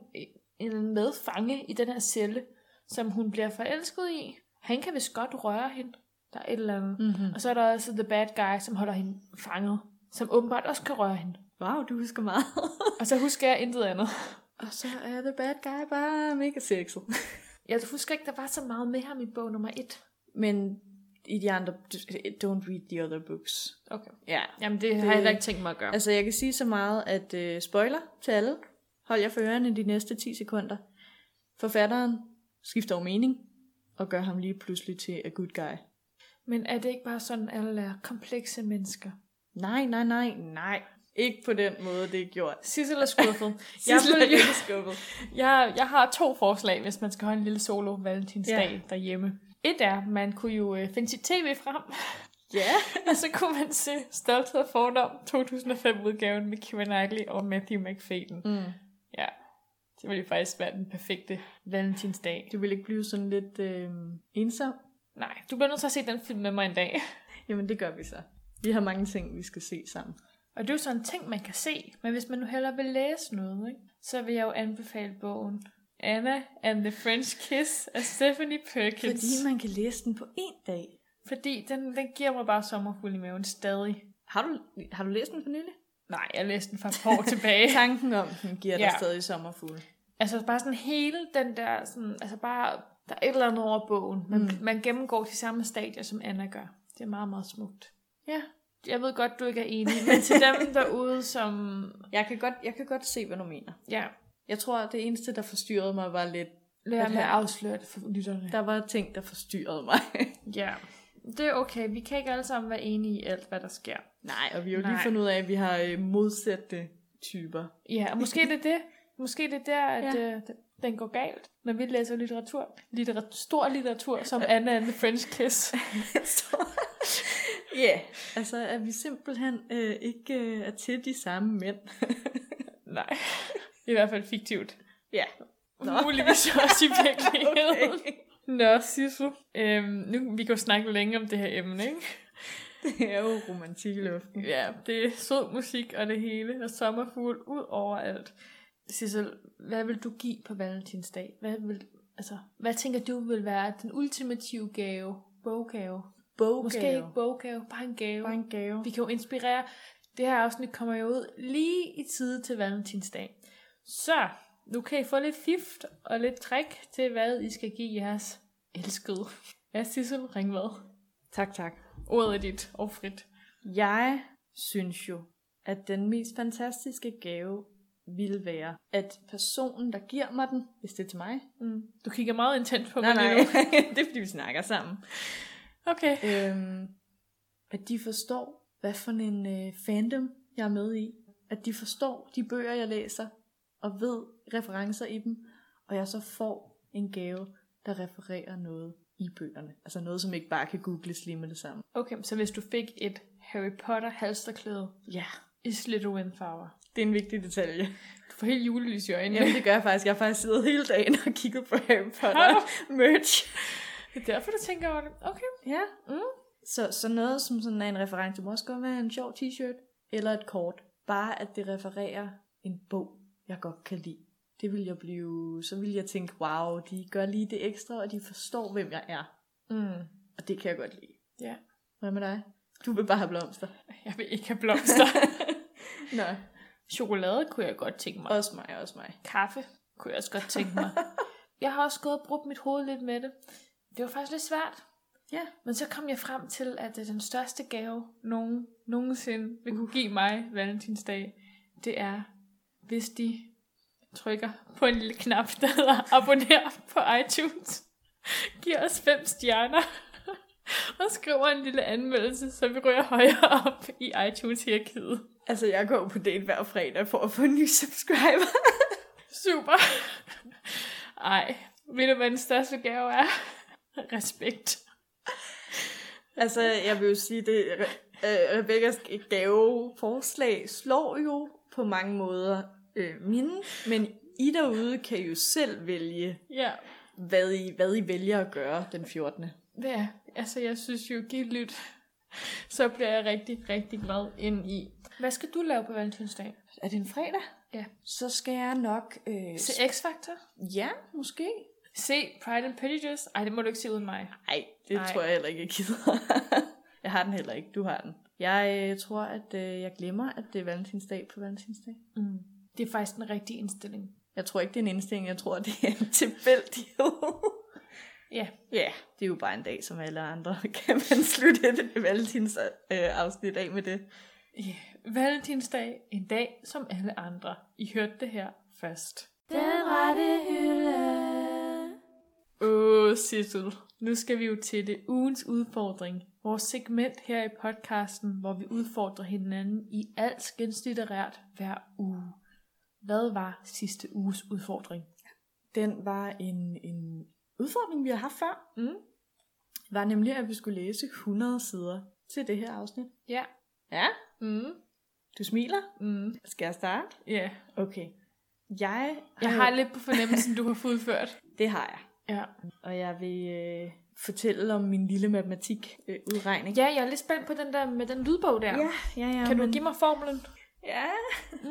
en medfange i den her celle, som hun bliver forelsket i. Han kan vist godt røre hende. Der er et eller andet. Mm-hmm. Og så er der også The Bad Guy, som holder hende fanget. Som åbenbart også kan røre hende. Wow, du husker meget. Og så husker jeg intet andet. og så er The Bad Guy bare mega sexet. Jeg husker ikke, der var så meget med ham i bog nummer et. Men i de andre, don't read the other books. Okay. Ja, Jamen, det, det har jeg heller ikke tænkt mig at gøre. Altså, jeg kan sige så meget, at uh, spoiler til alle. Hold jer for ørerne de næste 10 sekunder. Forfatteren skifter over mening, og gør ham lige pludselig til a good guy. Men er det ikke bare sådan, at alle er komplekse mennesker? Nej, nej, nej, nej. Ikke på den måde, det er gjort. Sissel er skuffet. jeg, Sissel er rigtig skuffet. jeg, jeg har to forslag, hvis man skal holde en lille solo valentinsdag Ja. derhjemme. Et er, man kunne jo øh, finde sit tv frem, Ja. og så kunne man se Stolthed og Fordom 2005-udgaven med Keira Knightley og Matthew McFadden. Mm. Ja, det ville jo faktisk være den perfekte valentinsdag. Du vil ikke blive sådan lidt øh, ensom? Nej, du bliver nødt til at se den film med mig en dag. Jamen, det gør vi så. Vi har mange ting, vi skal se sammen. Og det er jo sådan en ting, man kan se. Men hvis man nu hellere vil læse noget, ikke? så vil jeg jo anbefale bogen Anna and the French Kiss af Stephanie Perkins. Fordi man kan læse den på én dag. Fordi den, den giver mig bare sommerfuld i maven stadig. Har du, har du læst den for nylig? Nej, jeg læste den for et par år tilbage. Tanken om den giver dig Ja. stadig sommerfugle. Altså bare sådan hele den der, sådan, altså bare, der er et eller andet over bogen. Man, mm. man gennemgår de samme stadier, som Anna gør. Det er meget, meget smukt. Ja, jeg ved godt, du ikke er enig, men til dem derude, som... Jeg kan, godt, jeg kan godt se, hvad du mener. Ja, Jeg tror, at det eneste, der forstyrrede mig, var lidt... lad her- afsløre det for lytterne. Der var ting, der forstyrrede mig. Ja, det er okay. Vi kan ikke alle sammen være enige i alt, hvad der sker. Nej, og vi har jo lige Nej. fundet ud af, at vi har øh, modsatte typer. Ja, og måske det er det. Måske det er der, at Ja. øh, den går galt, når vi læser litteratur. Litterat- stor litteratur, som Anna and the French Kiss. Ja, yeah. altså at vi simpelthen øh, ikke øh, er til de samme mænd. Nej, i hvert fald fiktivt. ja. Nå. Muligvis også i virkeligheden. Okay. Nå, Sissel. Øhm, nu, vi kan jo snakke længe om det her emne, ikke? Det er jo romantik i luften. Ja, det er sød musik og det hele, og sommerfugl ud over alt. Sissel, hvad vil du give på valentinsdag? Hvad, vil, altså, hvad tænker du vil være den ultimative gave? Boggave? Boggave. Måske ikke boggave, bare en gave. Bare en gave. Vi kan jo inspirere. Det her afsnit kommer jo ud lige i tide til valentinsdag. Så, nu kan I få lidt fift og lidt trick til, hvad I skal give jeres elskede. Ja, Sissel, ring hvad? Tak, tak. Ordet er dit og frit. Jeg synes jo, at den mest fantastiske gave ville være, at personen, der giver mig den, hvis det er til mig. Mm. Du kigger meget intens på Nej, mig nej, lige nu. det er fordi, vi snakker sammen. Okay. Øhm, at de forstår, hvad for en øh, fandom jeg er med i. At de forstår de bøger, jeg læser, og ved referencer i dem, og jeg så får en gave, der refererer noget i bøgerne. Altså noget, som ikke bare kan googles lige med det samme. Okay, så hvis du fik et Harry Potter halsterklæde Ja, i Slytherin farver. det er en vigtig detalje. Du får helt julelys i øjnene. Jamen, det gør jeg faktisk. Jeg har faktisk siddet hele dagen og kigget på Harry Potter merch. Det er derfor, du tænker over det. Okay. Ja. Mm. Så, så noget som sådan er en reference, det må også godt være en sjov t-shirt, eller et kort. Bare at det refererer en bog, jeg godt kan lide. Det vil jeg blive, så vil jeg tænke, wow, de gør lige det ekstra, og de forstår, hvem jeg er. Mm. Og det kan jeg godt lide. Ja. Hvad med dig? Du vil bare have blomster. Jeg vil ikke have blomster. Nå, Chokolade kunne jeg godt tænke mig. også mig, også mig. Kaffe kunne jeg også godt tænke mig. jeg har også gået og brugt mit hoved lidt med det. Det var faktisk lidt svært. Ja. Men så kom jeg frem til, at det er den største gave, nogen nogensinde vil kunne give mig valentinsdag. Det er, hvis de trykker på en lille knap, der hedder abonner på iTunes. Giver os fem stjerner. og skriver en lille anmeldelse, så vi ryger højere op i iTunes-hierarkiet. Altså, jeg går på date hver fredag for at få en ny subscriber. Super. Ej, ved du, hvad den største gave er? Respekt. Altså, jeg vil jo sige, det øh, Rebekkas gaveforslag slår jo på mange måder øh, mine, men I derude kan jo selv vælge, Ja, hvad I, hvad I vælger at gøre den 14. det er. Altså, jeg synes jo, giv lyt. Så bliver jeg rigtig, rigtig glad ind i. Hvad skal du lave på valentinsdag? Er det en fredag? Ja. Så skal jeg nok... Øh, Se X-Factor? ja, måske. Se Pride and Prejudice? Ej, det må du ikke se uden mig. Nej, det. Ej. tror jeg heller ikke, jeg gider. jeg har den heller ikke, du har den. Jeg øh, tror, at øh, jeg glemmer, at det er valentinsdag på valentinsdag. Mm. Det er faktisk en rigtig indstilling. Jeg tror ikke, det er en indstilling. Jeg tror, det er en tilfældighed. Ja. Ja, det er jo bare en dag som alle andre. Kan man slutte et valentins øh, afsnit af med det? Yeah. Valentinsdag, en dag som alle andre. I hørte det her først. Den rette hylde. Åh, Sissel. Nu skal vi jo til det ugens udfordring. Vores segment her i podcasten, hvor vi udfordrer hinanden i alt skønslitterært hver uge. Hvad var sidste uges udfordring? Den var en, en udfordring, vi har haft før. Mm. Var nemlig, at vi skulle læse 100 sider til det her afsnit. Ja. Ja, Mm. du smiler. Mm. Skal jeg starte? Ja. Okay. Jeg Jeg har lidt på fornemmelsen, du har fuldført. Det har jeg. Ja. Og jeg vil øh, fortælle om min lille matematikudregning. Øh, udregning. Ja, jeg er lidt spændt på den der med den lydbog der. ja, ja. ja Kan du men- give mig formlen? Ja, Mm.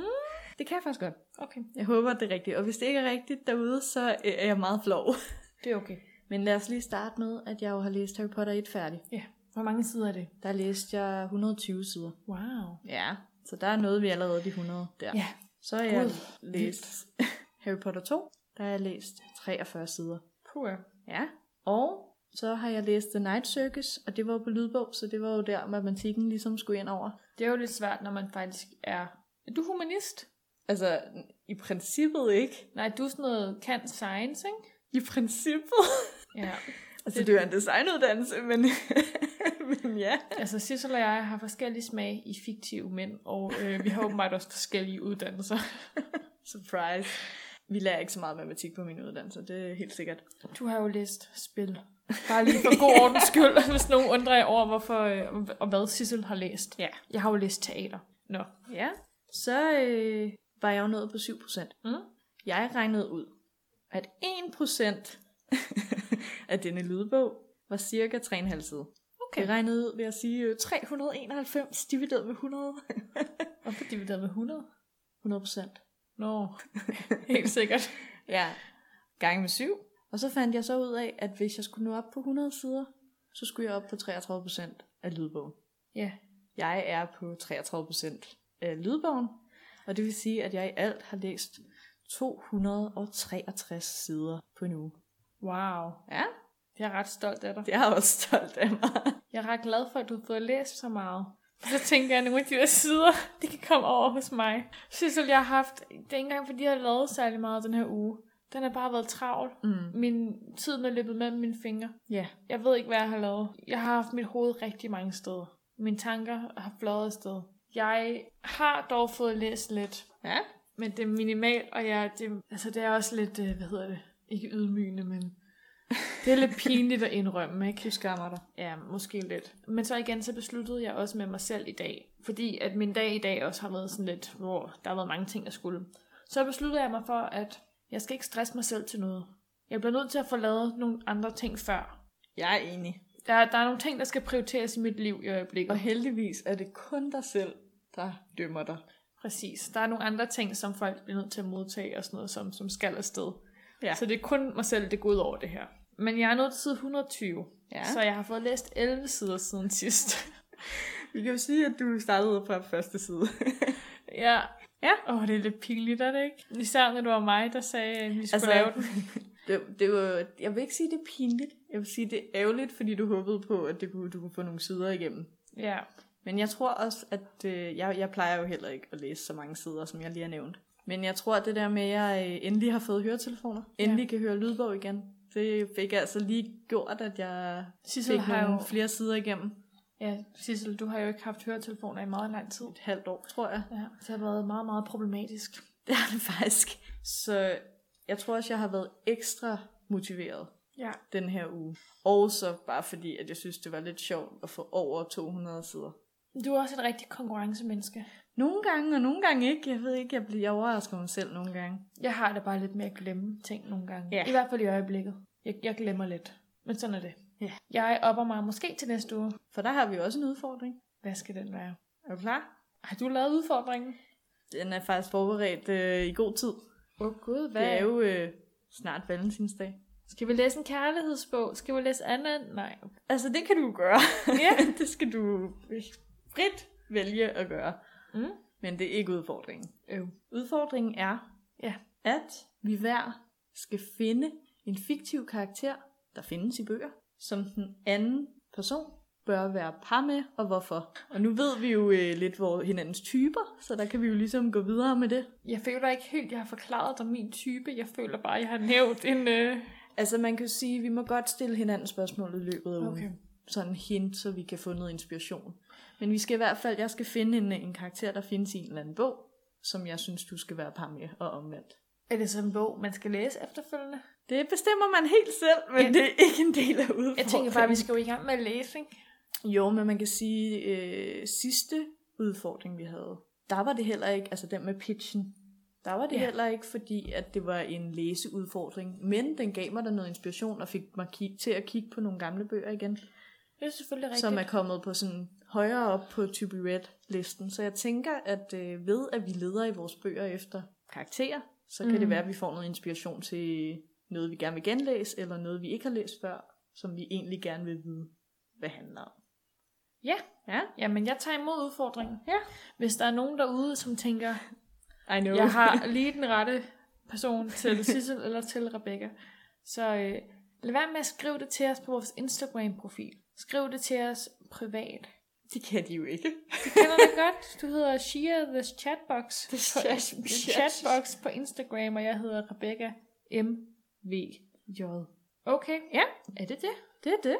det kan jeg faktisk godt. Okay. Jeg håber, det er rigtigt. Og hvis det ikke er rigtigt derude, så øh, er jeg meget flov. Det er okay. Men lad os lige starte med, at jeg jo har læst Harry Potter 1 færdig. Ja. Hvor mange sider er det? Der læste jeg 120 sider. Wow. Ja, så der er noget, vi allerede de 100 der. Ja. Så har jeg Gud, læst Harry Potter 2. Der har jeg læst 43 sider. Puh. Ja. Og Så har jeg læst The Night Circus, og det var på lydbog, så det var jo der, matematikken ligesom skulle ind over. Det er jo lidt svært, når man faktisk er... Er du humanist? Altså, i princippet ikke. Nej, du er sådan noget kant science, ikke? I princippet. Ja. altså, Det- det, det er jo en designuddannelse, men, men ja. Altså, Sissel og jeg har forskellige smag i fiktive mænd, og øh, vi har åbenbart også forskellige uddannelser. Surprise. Vi lærer ikke så meget matematik på min uddannelse, det er helt sikkert. Du har jo læst spil. Bare lige for god ordens skyld, hvis nogen undrer jer over, hvorfor øh, og hvad Sissel har læst. Ja. Jeg har jo læst teater. Nå. Ja. Så øh, var jeg jo nået på 7%. Mm. Jeg regnede ud, at 1% af denne lydbog var cirka 3,5 side. Okay. Jeg regnede ud ved at sige øh, 391 divideret med 100. Hvorfor divideret med 100? 100%. Nå, helt sikkert. Ja. Gange med 7. Og så fandt jeg så ud af, at hvis jeg skulle nå op på 100 sider, så skulle jeg op på 33% af lydbogen. Ja. Jeg er på 33% af lydbogen, og det vil sige, at jeg i alt har læst 263 sider på en uge. Wow. Ja, Jeg er ret stolt af dig. det er jeg også stolt af mig. Jeg er ret glad for, at du har fået læst så meget. Så tænker jeg, at nogle af de der sider, de kan komme over hos mig. Sissel, jeg har haft, det er ikke engang, fordi jeg har lavet særlig meget den her uge. Den har bare været travl. Mm. Min tid er løbet mellem mine fingre. Ja, Jeg ved ikke, hvad jeg har lavet. Jeg har haft mit hoved rigtig mange steder. Mine tanker har fløjet afsted. Jeg har dog fået læst lidt, ja. men det er minimalt, og jeg, det, altså det er også lidt, øh, hvad hedder det, ikke ydmygende, men det er lidt pinligt at indrømme, ikke? Du skammer dig. Ja, måske lidt. Men så igen, så besluttede jeg også med mig selv i dag, fordi at min dag i dag også har været sådan lidt, hvor der har været mange ting, jeg skulle. Så besluttede jeg mig for, at jeg skal ikke stresse mig selv til noget. Jeg bliver nødt til at få lavet nogle andre ting før. Jeg er enig. Der, der er nogle ting, der skal prioriteres i mit liv i øjeblikket. Og heldigvis er det kun dig selv, der dømmer dig. Præcis. Der er nogle andre ting, som folk bliver nødt til at modtage og sådan noget, som, som skal afsted. Ja. Så det er kun mig selv, det går ud over det her. Men jeg er nået til side 120, Ja. så jeg har fået læst 11 sider siden sidst. Vi kan jo sige, at du startede fra første side. ja. Ja. Åh, oh, det er lidt pinligt, er det ikke? Især når det var mig, der sagde, at vi skulle Altså, lave den. det, det var, jeg vil ikke sige, det er pinligt. Jeg vil sige, det er ærgerligt, fordi du håbede på, at det kunne, du kunne få nogle sider igennem. Ja. Men jeg tror også, at øh, jeg, jeg plejer jo heller ikke at læse så mange sider, som jeg lige har nævnt. Men jeg tror, at det der med, at jeg øh, endelig har fået høretelefoner, endelig kan høre lydbog igen, det fik altså lige gjort, at jeg Sissel fik har nogle jo... flere sider igennem. Ja, Sissel, du har jo ikke haft høretelefoner i meget lang tid. Et halvt år, tror jeg. Ja, det har været meget, meget problematisk. Det er det faktisk. Så jeg tror også, jeg har været ekstra motiveret Ja. den her uge. Og så bare fordi, at jeg synes, det var lidt sjovt at få over 200 sider. Du er også et rigtig konkurrencemenneske. Nogle gange, og nogle gange ikke. Jeg ved ikke, jeg bliver jeg overrasker mig selv nogle gange. Jeg har det bare lidt med at glemme ting nogle gange. Ja. I hvert fald i øjeblikket. Jeg, jeg glemmer lidt. Men sådan er det. Ja. Jeg opper mig måske til næste uge. For der har vi også en udfordring. Hvad skal den være? Er du klar? Har du lavet udfordringen? Den er faktisk forberedt øh, i god tid. Åh oh, gud, hvad? Det er jo øh, snart valentinsdag. Skal vi læse en kærlighedsbog? Skal vi læse Anna? Nej. Altså, det kan du gøre. Ja. det skal du frit vælge at gøre. Mm. Men det er ikke udfordringen. Øv. Udfordringen er, Ja. at vi hver skal finde en fiktiv karakter, der findes i bøger, som den anden person bør være par med, og hvorfor. Og nu ved vi jo øh, lidt hvor hinandens typer, så der kan vi jo ligesom gå videre med det. Jeg føler ikke helt, jeg har forklaret dig min type. Jeg føler bare, jeg har nævnt en... Øh... Altså man kan jo sige, at vi må godt stille hinanden spørgsmål i løbet af ugen. Okay. Sådan hint, så vi kan få noget inspiration. Men vi skal i hvert fald, jeg skal finde en, en karakter, der findes i en eller anden bog, som jeg synes, du skal være par med og omvendt. Er det sådan en bog, man skal læse efterfølgende? Det bestemmer man helt selv, men Ja. det er ikke en del af udfordringen. Jeg tænker bare, at vi skal jo i gang med ikke? Jo, men man kan sige, øh, sidste udfordring, vi havde, der var det heller ikke, altså den med pitchen, der var det ja. heller ikke, fordi at det var en læseudfordring, men den gav mig da noget inspiration og fik mig kig, til at kigge på nogle gamle bøger igen, Det er selvfølgelig rigtigt. som er kommet på sådan højere op på To Be Read-listen. Så jeg tænker, at øh, ved at vi leder i vores bøger efter karakterer, så kan Mm. det være, at vi får noget inspiration til noget, vi gerne vil genlæse, eller noget, vi ikke har læst før, som vi egentlig gerne vil vide, hvad handler om. Ja. Ja, Jamen, jeg tager imod udfordringen. Ja. Hvis der er nogen derude, som tænker, I know. jeg har lige den rette person til Sissel eller til Rebecca, så øh, Lad være med at skrive det til os på vores Instagram-profil. Skriv det til os privat. Det kan de jo ikke. Du kender det godt. Du hedder Shia The Chatbox. The på, chat- The Chatbox på Instagram, og jeg hedder Rebecca M.V. J. Okay, ja. Er det det? Det er det.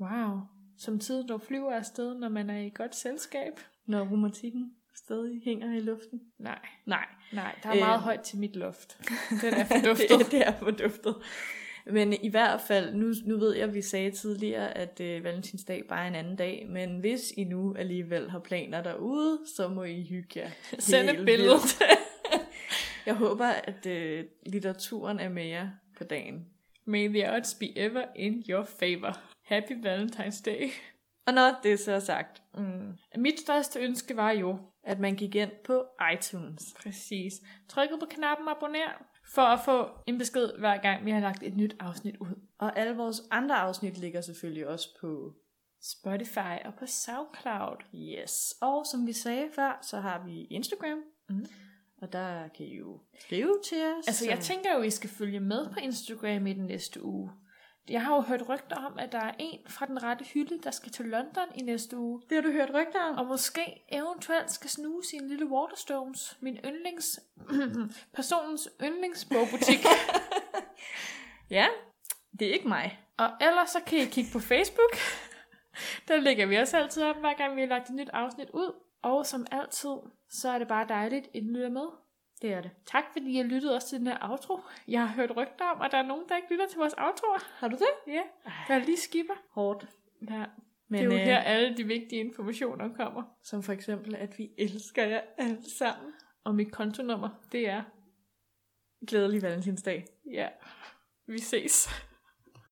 Wow. Som tid, der flyver afsted, når man er i godt selskab. Når romantikken stadig hænger i luften. Nej, Nej. nej, der er meget Øh. højt til mit loft. Den er forduftet. det, det er forduftet. Men i hvert fald, nu, nu ved jeg, at vi sagde tidligere, at øh, valentinsdag bare er en anden dag, men hvis I nu alligevel har planer derude, så må I hygge jer. Send et billede. jeg håber, at øh, litteraturen er med jer på dagen. May the odds be ever in your favor. Happy Valentine's Day. Og når det så er sagt, Mm. Mit største ønske var jo, at man gik ind på iTunes. præcis, trykket på knappen abonner, for at få en besked hver gang, vi har lagt et nyt afsnit ud. Og alle vores andre afsnit ligger selvfølgelig også på Spotify og på SoundCloud. Yes. Og som vi sagde før, så har vi Instagram. Mm. Og der kan I jo skrive til os. Altså, jeg tænker jo, I skal følge med på Instagram i den næste uge. Jeg har jo hørt rygter om, at der er en fra den rette hylde, der skal til London i næste uge. Det har du hørt rygter om. Og måske eventuelt skal snuse i en lille Waterstones, min yndlings... personens yndlingsbogbutik. Ja, det er ikke mig. og ellers så kan I kigge på Facebook. Der lægger vi også altid op, hver gang vi har lagt et nyt afsnit ud. Og som altid, så er det bare dejligt, at I lytter med. Det er det. Tak fordi I har lyttet også til den her outro. Jeg har hørt rygter om, at der er nogen, der ikke lytter til vores outroer. Har du det? Ja, der lige skipper. Hårdt. Ja, Men, det er jo øh, her, alle de vigtige informationer kommer. Som for eksempel, at vi elsker jer alle sammen. Og mit kontonummer, det er... Glædelig valentinsdag. Ja, vi ses.